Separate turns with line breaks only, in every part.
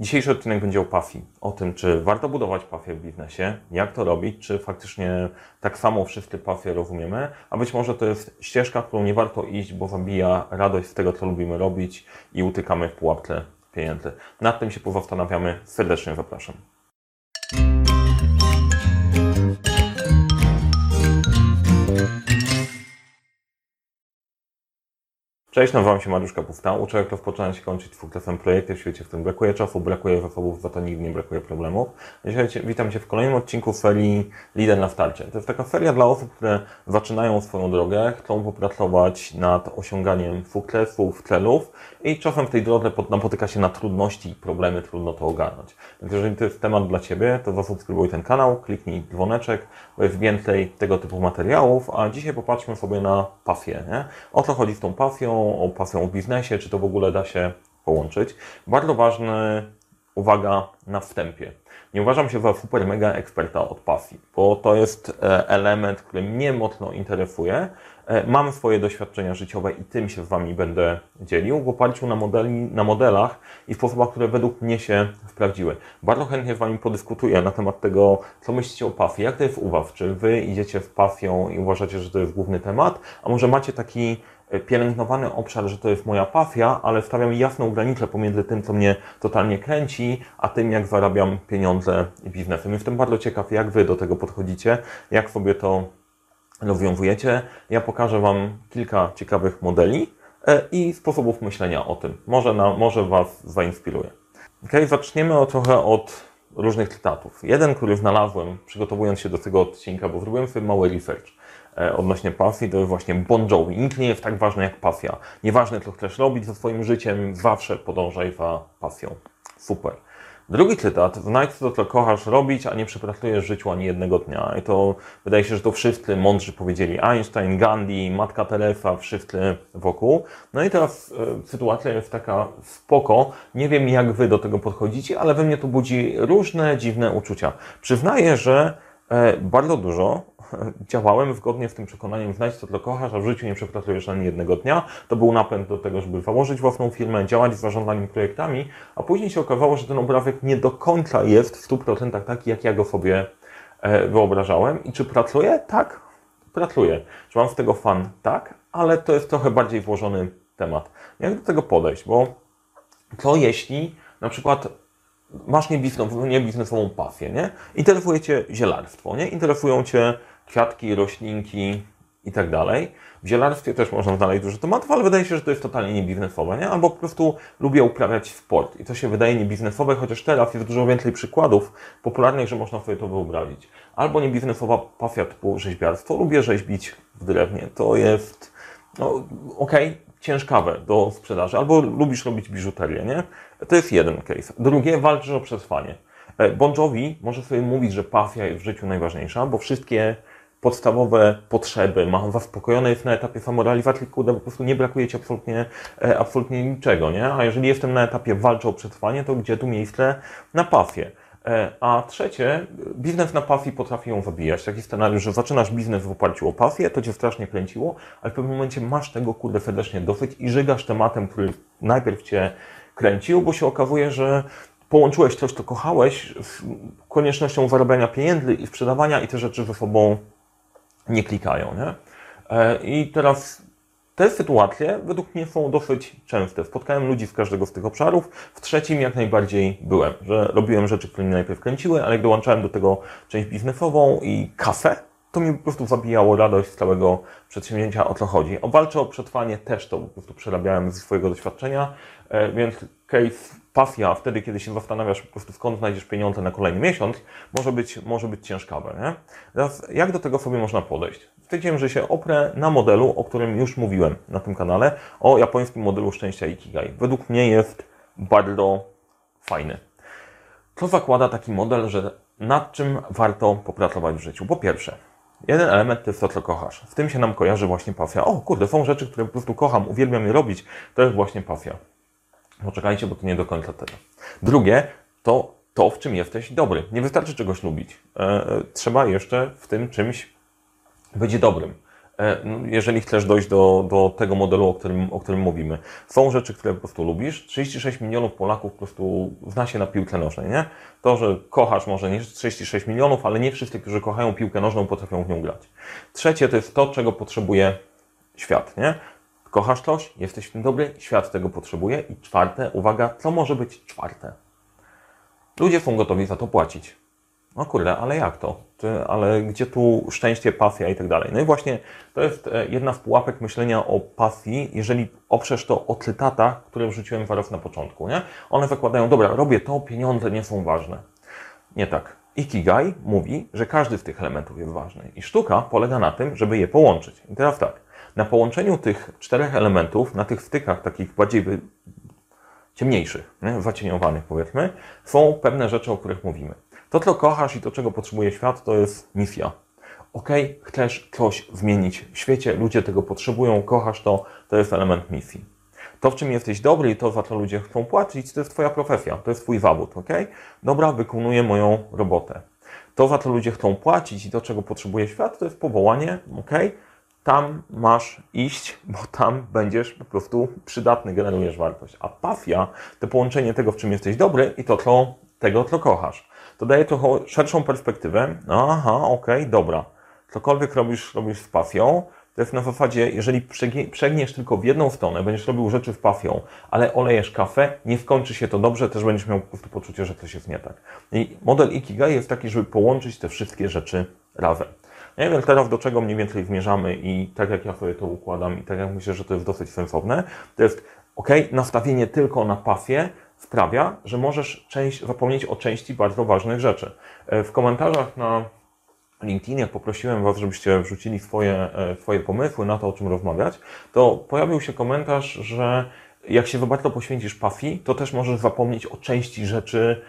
Dzisiejszy odcinek będzie o PAFI, o tym, czy warto budować PAFie w biznesie, jak to robić, czy faktycznie tak samo wszyscy PAFie rozumiemy, a być może to jest ścieżka, którą nie warto iść, bo zabija radość z tego, co lubimy robić i utykamy w pułapkę pieniędzy. Nad tym się pozastanawiamy. Serdecznie zapraszam. Cześć, nazywam się Mariusz Kapusta. Uczę, jak rozpoczynać i kończyć twórcem projekty w świecie, w którym brakuje czasu, brakuje zasobów, za to nigdy nie brakuje problemów. Dzisiaj witam Cię w kolejnym odcinku serii Lider na starcie. To jest taka seria dla osób, które zaczynają swoją drogę, chcą popracować nad osiąganiem sukcesów, celów i czasem w tej drodze napotyka się na trudności i problemy, trudno to ogarnąć. Więc jeżeli to jest temat dla Ciebie, to zasubskrybuj ten kanał, kliknij dzwoneczek, bo jest więcej tego typu materiałów, a dzisiaj popatrzmy sobie na pasję. Nie? O co chodzi z tą pasją, o pasją w biznesie, czy to w ogóle da się połączyć. Bardzo ważny, uwaga na wstępie. Nie uważam się za super mega eksperta od pasji, bo to jest e, element, który mnie mocno interesuje. E, mam swoje doświadczenia życiowe i tym się z Wami będę dzielił w oparciu na, modeli, na modelach i sposobach, które według mnie się sprawdziły. Bardzo chętnie z Wami podyskutuję na temat tego, co myślicie o pasji, jak to jest u Was, czy Wy idziecie z pasją i uważacie, że to jest główny temat, a może macie taki pielęgnowany obszar, że to jest moja pasja, ale stawiam jasną granicę pomiędzy tym, co mnie totalnie kręci, a tym, jak zarabiam pieniądze biznesem. Jestem bardzo ciekaw, jak Wy do tego podchodzicie, jak sobie to rozwiązujecie. Ja pokażę Wam kilka ciekawych modeli e, i sposobów myślenia o tym. Może, na, może Was zainspiruje. Ok, zaczniemy o trochę od różnych cytatów. Jeden, który znalazłem, przygotowując się do tego odcinka, bo zrobiłem sobie mały research. E, odnośnie pasji, to jest właśnie Bon Jovi. Nikt nie jest tak ważny jak pasja. Nieważne, co chcesz robić ze swoim życiem, zawsze podążaj za pasją. Super. Drugi cytat. Znajdź to, co kochasz robić, a nie przepracujesz życiu ani jednego dnia. I to wydaje się, że to wszyscy mądrzy powiedzieli. Einstein, Gandhi, Matka Teresa, wszyscy wokół. No i teraz e, sytuacja jest taka spoko. Nie wiem, jak wy do tego podchodzicie, ale we mnie to budzi różne dziwne uczucia. Przyznaję, że e, bardzo dużo działałem zgodnie z tym przekonaniem, znajdź to, co kochasz, a w życiu nie przepracujesz ani jednego dnia. To był napęd do tego, żeby założyć własną firmę, działać z zarządzaniem projektami, a później się okazało, że ten obrazek nie do końca jest w 100% taki, jak ja go sobie e, wyobrażałem. I czy pracuję? Tak, pracuję. Czy mam z tego fan? Tak, ale to jest trochę bardziej włożony temat. Jak do tego podejść? Bo co jeśli na przykład masz niebiznesową pasję, nie? Interesuje Cię zielarstwo, nie? Interesują Cię kwiatki, roślinki i tak dalej. W zielarstwie też można znaleźć dużo tematów, ale wydaje się, że to jest totalnie niebiznesowe, nie? Albo po prostu lubię uprawiać sport i to się wydaje niebiznesowe, chociaż teraz jest dużo więcej przykładów popularnych, że można sobie to wyobrazić. Albo niebiznesowa pasja typu rzeźbiarstwo, lubię rzeźbić w drewnie, to jest, no okej, okay, ciężkawe do sprzedaży, albo lubisz robić biżuterię, nie? To jest jeden case. Drugie, walczysz o przetrwanie. E, bon Jovi może sobie mówić, że pasja jest w życiu najważniejsza, bo wszystkie podstawowe potrzeby, ma zaspokojone jest na etapie samorealizacji, kurde, po prostu nie brakuje Ci absolutnie, e, absolutnie niczego, nie? A jeżeli jestem na etapie walczy o przetrwanie, to gdzie tu miejsce na pasję? E, a trzecie, biznes na pasji potrafi ją zabijać. Taki scenariusz, że zaczynasz biznes w oparciu o pasję, to Cię strasznie kręciło, ale w pewnym momencie masz tego kurde serdecznie dosyć i żygasz tematem, który najpierw Cię kręcił, bo się okazuje, że połączyłeś coś, co kochałeś z koniecznością zarabiania pieniędzy i sprzedawania i te rzeczy ze sobą nie klikają. Nie? E, I teraz te sytuacje według mnie są dosyć częste. Spotkałem ludzi z każdego z tych obszarów. W trzecim jak najbardziej byłem, że robiłem rzeczy, które mnie najpierw kręciły, ale jak dołączałem do tego część biznesową i kasę, to mi po prostu zabijało radość z całego przedsięwzięcia, o co chodzi. O walce o przetrwanie też to po prostu przerabiałem ze swojego doświadczenia, e, więc case pasja wtedy, kiedy się zastanawiasz po prostu skąd znajdziesz pieniądze na kolejny miesiąc, może być, może być ciężkawe. Nie? Teraz jak do tego sobie można podejść? Stwierdziłem, że się oprę na modelu, o którym już mówiłem na tym kanale, o japońskim modelu szczęścia Ikigai. Według mnie jest bardzo fajny. Co zakłada taki model, że nad czym warto popracować w życiu? Po pierwsze, Jeden element to jest to, co kochasz. W tym się nam kojarzy właśnie pasja. O kurde, są rzeczy, które po prostu kocham, uwielbiam je robić. To jest właśnie pasja. Poczekajcie, bo to nie do końca tego. Drugie, to to, w czym jesteś dobry. Nie wystarczy czegoś lubić. E, trzeba jeszcze w tym czymś być dobrym. E, no, jeżeli chcesz dojść do, do tego modelu, o którym, o którym mówimy. Są rzeczy, które po prostu lubisz. 36 milionów Polaków po prostu zna się na piłkę nożnej, nie? To, że kochasz może nie 36 milionów, ale nie wszyscy, którzy kochają piłkę nożną, potrafią w nią grać. Trzecie to jest to, czego potrzebuje świat, nie? Kochasz coś, jesteś w tym dobry, świat tego potrzebuje. I czwarte, uwaga, co może być czwarte? Ludzie są gotowi za to płacić. No kurde, ale jak to? Ale gdzie tu szczęście, pasja i tak dalej? No i właśnie to jest e, jedna z pułapek myślenia o pasji, jeżeli oprzesz to o cytatach, które wrzuciłem zaraz na początku, nie? One zakładają, dobra, robię to, pieniądze nie są ważne. Nie tak. Ikigai mówi, że każdy z tych elementów jest ważny. I sztuka polega na tym, żeby je połączyć. I teraz tak, na połączeniu tych czterech elementów, na tych wtykach takich bardziej ciemniejszych, nie? zacieniowanych powiedzmy, są pewne rzeczy, o których mówimy. To, co kochasz i to, czego potrzebuje świat, to jest misja. Ok, chcesz coś zmienić w świecie, ludzie tego potrzebują, kochasz to, to jest element misji. To, w czym jesteś dobry i to, za co ludzie chcą płacić, to jest Twoja profesja, to jest Twój zawód, ok? Dobra, wykonuję moją robotę. To, za co ludzie chcą płacić i do czego potrzebuje świat, to jest powołanie, ok? Tam masz iść, bo tam będziesz po prostu przydatny, generujesz wartość. A pasja to połączenie tego, w czym jesteś dobry i to, co, tego, co kochasz to daje trochę szerszą perspektywę. Aha, okej, okay, dobra. Cokolwiek robisz, robisz z pasją, to jest na zasadzie, jeżeli przegniesz tylko w jedną stronę, będziesz robił rzeczy z pasją, ale olejesz kafę, nie skończy się to dobrze, też będziesz miał po prostu poczucie, że coś jest nie tak. I model Ikigai jest taki, żeby połączyć te wszystkie rzeczy razem. Nie wiem teraz, do czego mniej więcej zmierzamy i tak jak ja sobie to układam i tak jak myślę, że to jest dosyć sensowne, to jest ok, nastawienie tylko na pasję, sprawia, że możesz część, zapomnieć o części bardzo ważnych rzeczy. E, w komentarzach na LinkedIn, jak poprosiłem Was, żebyście wrzucili swoje, e, swoje pomysły na to, o czym rozmawiać, to pojawił się komentarz, że jak się za bardzo poświęcisz pasji, to też możesz zapomnieć o części rzeczy,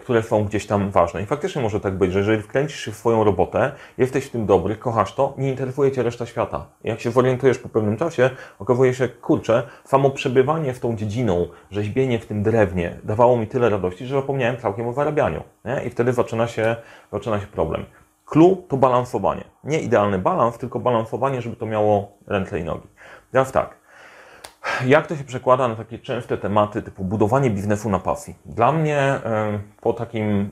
które są gdzieś tam ważne. I faktycznie może tak być, że jeżeli wkręcisz się w swoją robotę, jesteś w tym dobry, kochasz to, nie interesuje cię reszta świata. Jak się zorientujesz po pewnym czasie, okazuje się, kurczę, samo przebywanie w tą dziedziną, rzeźbienie w tym drewnie dawało mi tyle radości, że zapomniałem całkiem o zarabianiu. Nie? I wtedy zaczyna się, zaczyna się problem. Clue to balansowanie. Nie idealny balans, tylko balansowanie, żeby to miało ręce i nogi. Teraz tak, jak to się przekłada na takie częste tematy typu budowanie biznesu na pasji? Dla mnie po takim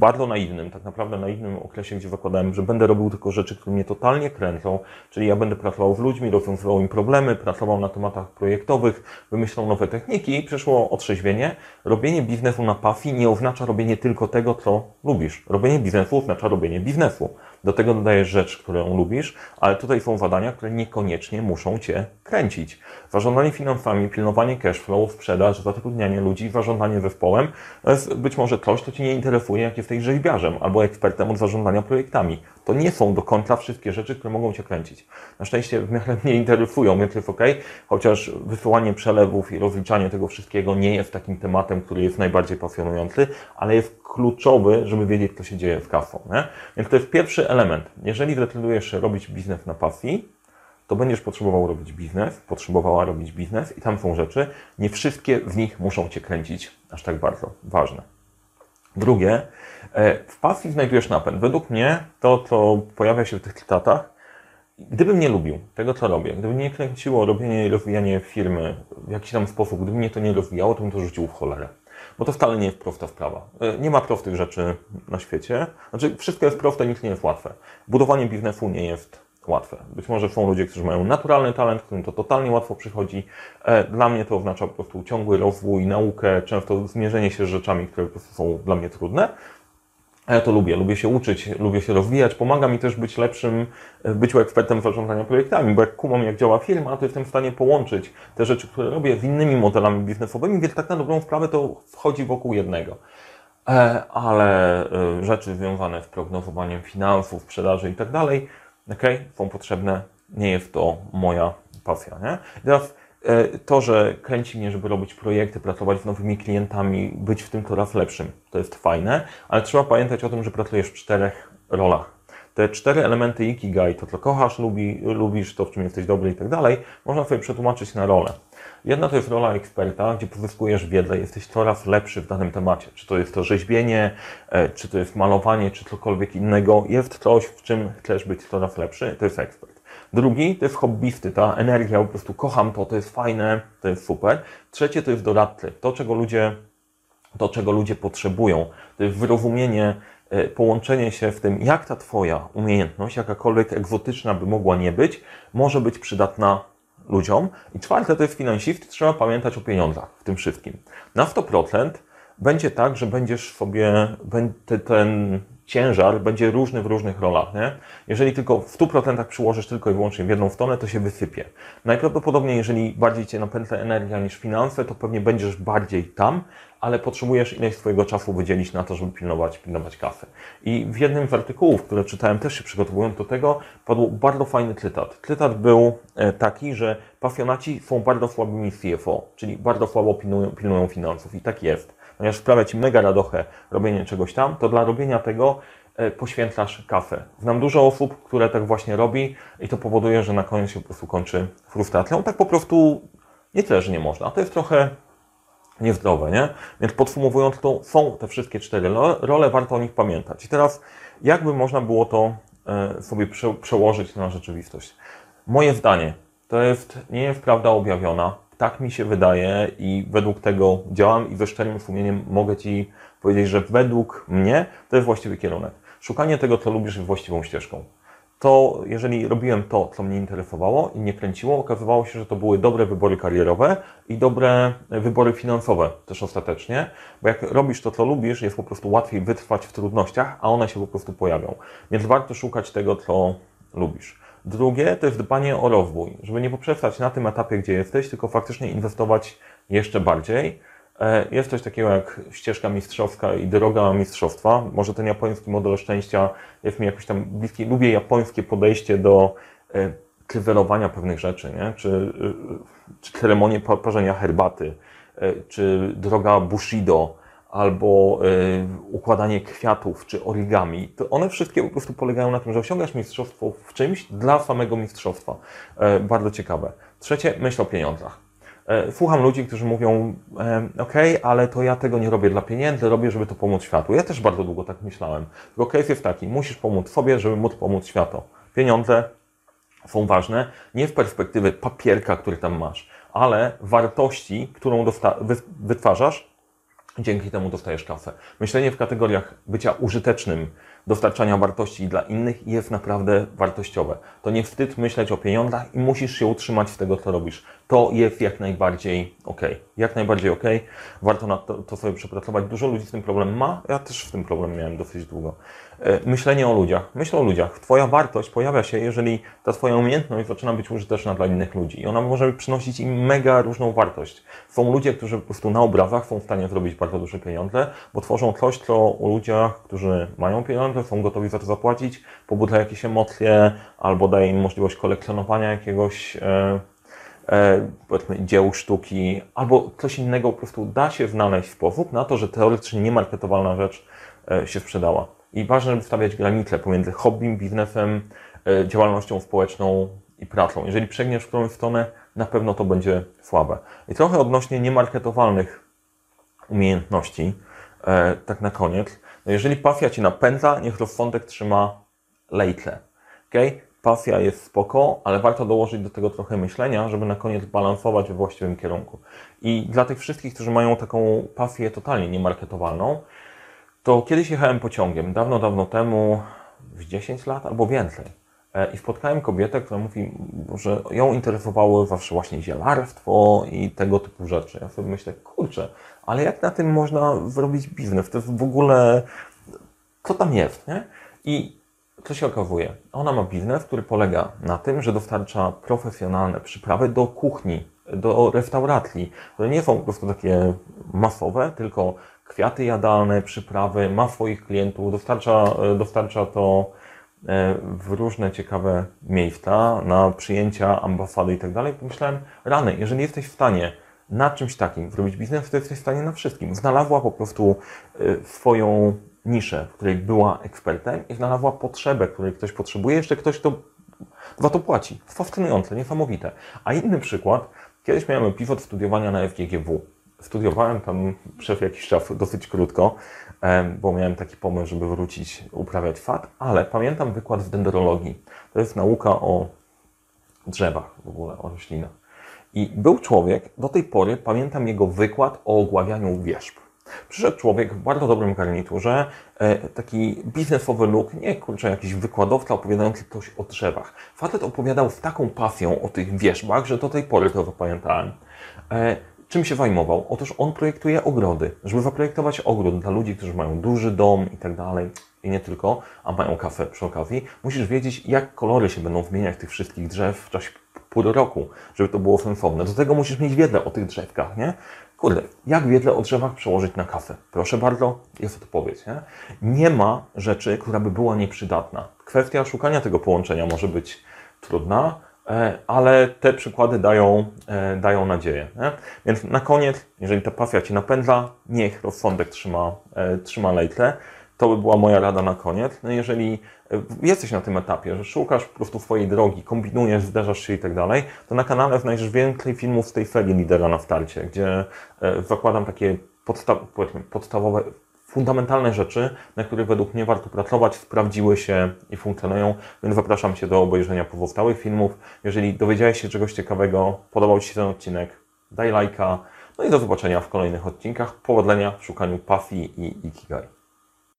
bardzo naiwnym, tak naprawdę naiwnym okresie, gdzie zakładałem, że będę robił tylko rzeczy, które mnie totalnie kręcą, czyli ja będę pracował z ludźmi, rozwiązywał im problemy, pracował na tematach projektowych, wymyślał nowe techniki i przyszło otrzeźwienie. Robienie biznesu na pasji nie oznacza robienie tylko tego, co lubisz. Robienie biznesu oznacza robienie biznesu. Do tego dodajesz rzecz, którą lubisz, ale tutaj są zadania, które niekoniecznie muszą Cię kręcić. Zarządzanie finansami, pilnowanie cashflow, sprzedaż, zatrudnianie ludzi, zarządzanie zespołem to jest być może coś, co Cię nie interesuje, jak jesteś rzeźbiarzem albo ekspertem od zarządzania projektami. To nie są do końca wszystkie rzeczy, które mogą Cię kręcić. Na szczęście w miarę mnie interesują, więc jest ok, chociaż wysyłanie przelewów i rozliczanie tego wszystkiego nie jest takim tematem, który jest najbardziej pasjonujący, ale jest kluczowy, żeby wiedzieć, co się dzieje z kasą. Nie? Więc to jest pierwszy element. Jeżeli zdecydujesz się robić biznes na pasji, to będziesz potrzebował robić biznes, potrzebowała robić biznes i tam są rzeczy. Nie wszystkie z nich muszą Cię kręcić aż tak bardzo. Ważne. Drugie, w pasji znajdujesz napęd. Według mnie to, co pojawia się w tych cytatach, gdybym nie lubił tego, co robię, gdyby nie kręciło robienie i rozwijanie firmy w jakiś tam sposób, gdyby mnie to nie rozwijało, to bym to rzucił w cholerę. Bo to wcale nie jest prosta sprawa. E, nie ma prostych rzeczy na świecie. Znaczy, wszystko jest proste, nic nie jest łatwe. Budowanie biznesu nie jest łatwe. Być może są ludzie, którzy mają naturalny talent, którym to totalnie łatwo przychodzi. E, dla mnie to oznacza po prostu ciągły rozwój, naukę, często zmierzenie się z rzeczami, które po prostu są dla mnie trudne. A ja to lubię, lubię się uczyć, lubię się rozwijać, pomaga mi też być lepszym, e, byciu ekspertem w zarządzaniu projektami, bo jak kumam jak działa firma, to jestem w stanie połączyć te rzeczy, które robię z innymi modelami biznesowymi, więc tak na dobrą sprawę to wchodzi wokół jednego. E, ale rzeczy związane z prognozowaniem finansów, sprzedaży i tak dalej, ok, są potrzebne, nie jest to moja pasja, nie? I teraz e, to, że kręci mnie, żeby robić projekty, pracować z nowymi klientami, być w tym coraz lepszym, to jest fajne, ale trzeba pamiętać o tym, że pracujesz w czterech rolach. Te cztery elementy Ikigai, to co kochasz, lubi, lubisz, to w czym jesteś dobry i tak dalej, można sobie przetłumaczyć na rolę. Jedna to jest rola eksperta, gdzie pozyskujesz wiedzę, jesteś coraz lepszy w danym temacie. Czy to jest to rzeźbienie, e, czy to jest malowanie, czy cokolwiek innego. Jest coś, w czym chcesz być coraz lepszy, to jest ekspert. Drugi to jest hobbysty, ta energia, po prostu kocham to, to jest fajne, to jest super. Trzecie to jest doradcy, to czego ludzie, to czego ludzie potrzebują, to jest wyrozumienie, e, połączenie się w tym, jak ta Twoja umiejętność, jakakolwiek egzotyczna by mogła nie być, może być przydatna ludziom. I czwarte to jest finansist, trzeba pamiętać o pieniądzach w tym wszystkim. Na 100% będzie tak, że będziesz sobie, ten ciężar będzie różny w różnych rolach. Nie? Jeżeli tylko w 100% przyłożysz tylko i wyłącznie w jedną stronę, to się wysypie. Najprawdopodobniej, jeżeli bardziej Cię napędza energia niż finanse, to pewnie będziesz bardziej tam, ale potrzebujesz ileś swojego czasu wydzielić na to, żeby pilnować, pilnować kasy. I w jednym z artykułów, które czytałem też się przygotowując do tego, padł bardzo fajny cytat. Cytat był e, taki, że pasjonaci są bardzo słabymi CFO, czyli bardzo słabo pilnują, pilnują finansów. I tak jest ponieważ sprawia Ci mega radochę robienie czegoś tam, to dla robienia tego poświęcasz kafę. Znam dużo osób, które tak właśnie robi i to powoduje, że na koniec się po prostu kończy frustracją. Tak po prostu nie tyle, że nie można. To jest trochę niezdrowe, nie? Więc podsumowując to, są te wszystkie cztery role, warto o nich pamiętać. I teraz, jakby można było to e, sobie przełożyć na rzeczywistość? Moje zdanie, to jest, nie jest prawda objawiona, tak mi się wydaje i według tego działam i ze szczerym sumieniem mogę Ci powiedzieć, że według mnie to jest właściwy kierunek. Szukanie tego, co lubisz, właściwą ścieżką. To, jeżeli robiłem to, co mnie interesowało i nie kręciło, okazywało się, że to były dobre wybory karierowe i dobre wybory finansowe też ostatecznie, bo jak robisz to, co lubisz, jest po prostu łatwiej wytrwać w trudnościach, a one się po prostu pojawią. Więc warto szukać tego, co lubisz. Drugie to jest dbanie o rozwój, żeby nie poprzestać na tym etapie, gdzie jesteś, tylko faktycznie inwestować jeszcze bardziej. E, jest coś takiego jak ścieżka mistrzowska i droga mistrzostwa. Może ten japoński model szczęścia jest mi jakoś tam bliski. Lubię japońskie podejście do klewerowania pewnych rzeczy, nie? Czy, e, czy ceremonię parzenia herbaty, e, czy droga Bushido, albo układanie kwiatów, czy origami, to one wszystkie po prostu polegają na tym, że osiągasz mistrzostwo w czymś dla samego mistrzostwa. E, bardzo ciekawe. Trzecie, myśl o pieniądzach. E, słucham ludzi, którzy mówią, e, ok, ale to ja tego nie robię dla pieniędzy, robię, żeby to pomóc światu. Ja też bardzo długo tak myślałem. Tylko case jest taki, musisz pomóc sobie, żeby móc pomóc światu. Pieniądze są ważne, nie w perspektywy papierka, który tam masz, ale wartości, którą wytwarzasz Dzięki temu dostajesz kasę. Myślenie w kategoriach bycia użytecznym, dostarczania wartości dla innych jest naprawdę wartościowe. To nie wstyd myśleć o pieniądzach i musisz się utrzymać z tego, co robisz. To jest jak najbardziej ok. Jak najbardziej ok. Warto na to, to sobie przepracować. Dużo ludzi z tym problem ma. Ja też w tym problem miałem dosyć długo. E, myślenie o ludziach. Myśl o ludziach. Twoja wartość pojawia się, jeżeli ta Twoja umiejętność zaczyna być użyteczna dla innych ludzi. I ona może przynosić im mega różną wartość. Są ludzie, którzy po prostu na obrazach są w stanie zrobić bardzo duże pieniądze, bo tworzą coś, co u ludziach, którzy mają pieniądze, są gotowi za to zapłacić, pobudza jakieś emocje, albo daje im możliwość kolekcjonowania jakiegoś e, e, powiedzmy dzieł sztuki, albo coś innego po prostu da się znaleźć sposób na to, że teoretycznie niemarketowalna rzecz e, się sprzedała. I ważne, żeby stawiać granice pomiędzy hobbym, biznesem, e, działalnością społeczną i pracą. Jeżeli przegniesz w którąś stronę, na pewno to będzie słabe. I trochę odnośnie niemarketowalnych umiejętności, e, tak na koniec. No jeżeli pasja Ci napędza, niech rozsądek trzyma lejtle. Okay? Pasja jest spoko, ale warto dołożyć do tego trochę myślenia, żeby na koniec balansować we właściwym kierunku. I dla tych wszystkich, którzy mają taką pasję totalnie niemarketowalną, to kiedyś jechałem pociągiem, dawno, dawno temu, w 10 lat albo więcej. E, I spotkałem kobietę, która mówi, że ją interesowało zawsze właśnie zielarstwo i tego typu rzeczy. Ja sobie myślę, kurczę, ale jak na tym można zrobić biznes? To jest w ogóle, co tam jest, nie? I co się okazuje? Ona ma biznes, który polega na tym, że dostarcza profesjonalne przyprawy do kuchni, do restauracji, które nie są po prostu takie masowe, tylko kwiaty jadalne, przyprawy, ma swoich klientów, dostarcza, dostarcza to e, w różne ciekawe miejsca, na przyjęcia, ambasady i tak dalej. Pomyślałem, rany, jeżeli jesteś w stanie na czymś takim zrobić biznes, to jesteś w stanie na wszystkim. Znalazła po prostu e, swoją niszę, w której była ekspertem i znalazła potrzebę, której ktoś potrzebuje, jeszcze ktoś to za to płaci. Fascynujące, niesamowite. A inny przykład, kiedyś miałem epizod studiowania na FGGW studiowałem tam przez jakiś czas dosyć krótko, bo miałem taki pomysł, żeby wrócić uprawiać FAT, ale pamiętam wykład z dendrologii. To jest nauka o drzewach w ogóle, o roślinach. I był człowiek, do tej pory pamiętam jego wykład o ogławianiu wierzb. Przyszedł człowiek w bardzo dobrym garniturze, e, taki biznesowy look, nie kurczę, jakiś wykładowca opowiadający coś o drzewach. Facet opowiadał z taką pasją o tych wierzbach, że do tej pory to zapamiętałem. Czym się zajmował? Otóż on projektuje ogrody. Żeby zaprojektować ogród dla ludzi, którzy mają duży dom i tak dalej, i nie tylko, a mają kafę przy okazji, musisz wiedzieć, jak kolory się będą zmieniać tych wszystkich drzew w czasie pół roku, żeby to było sensowne. Do tego musisz mieć wiedzę o tych drzewkach, nie? Kurde, jak wiedzę o drzewach przełożyć na kafę? Proszę bardzo, jest odpowiedź. Nie? nie ma rzeczy, która by była nieprzydatna. Kwestia szukania tego połączenia może być trudna, ale te przykłady dają, e, dają nadzieję. Nie? Więc na koniec, jeżeli ta pasja Ci napędza, niech rozsądek trzyma, e, trzyma lejtle. To by była moja rada na koniec. No jeżeli jesteś na tym etapie, że szukasz po prostu swojej drogi, kombinujesz, zdarzasz się i tak dalej, to na kanale znajdziesz więcej filmów z tej serii Lidera na starcie, gdzie zakładam takie podsta podstawowe, fundamentalne rzeczy, na których według mnie warto pracować, sprawdziły się i funkcjonują, więc zapraszam Cię do obejrzenia pozostałych filmów. Jeżeli dowiedziałeś się czegoś ciekawego, podobał Ci się ten odcinek, daj lajka, no i do zobaczenia w kolejnych odcinkach. Powodzenia w szukaniu pasji i ikigai.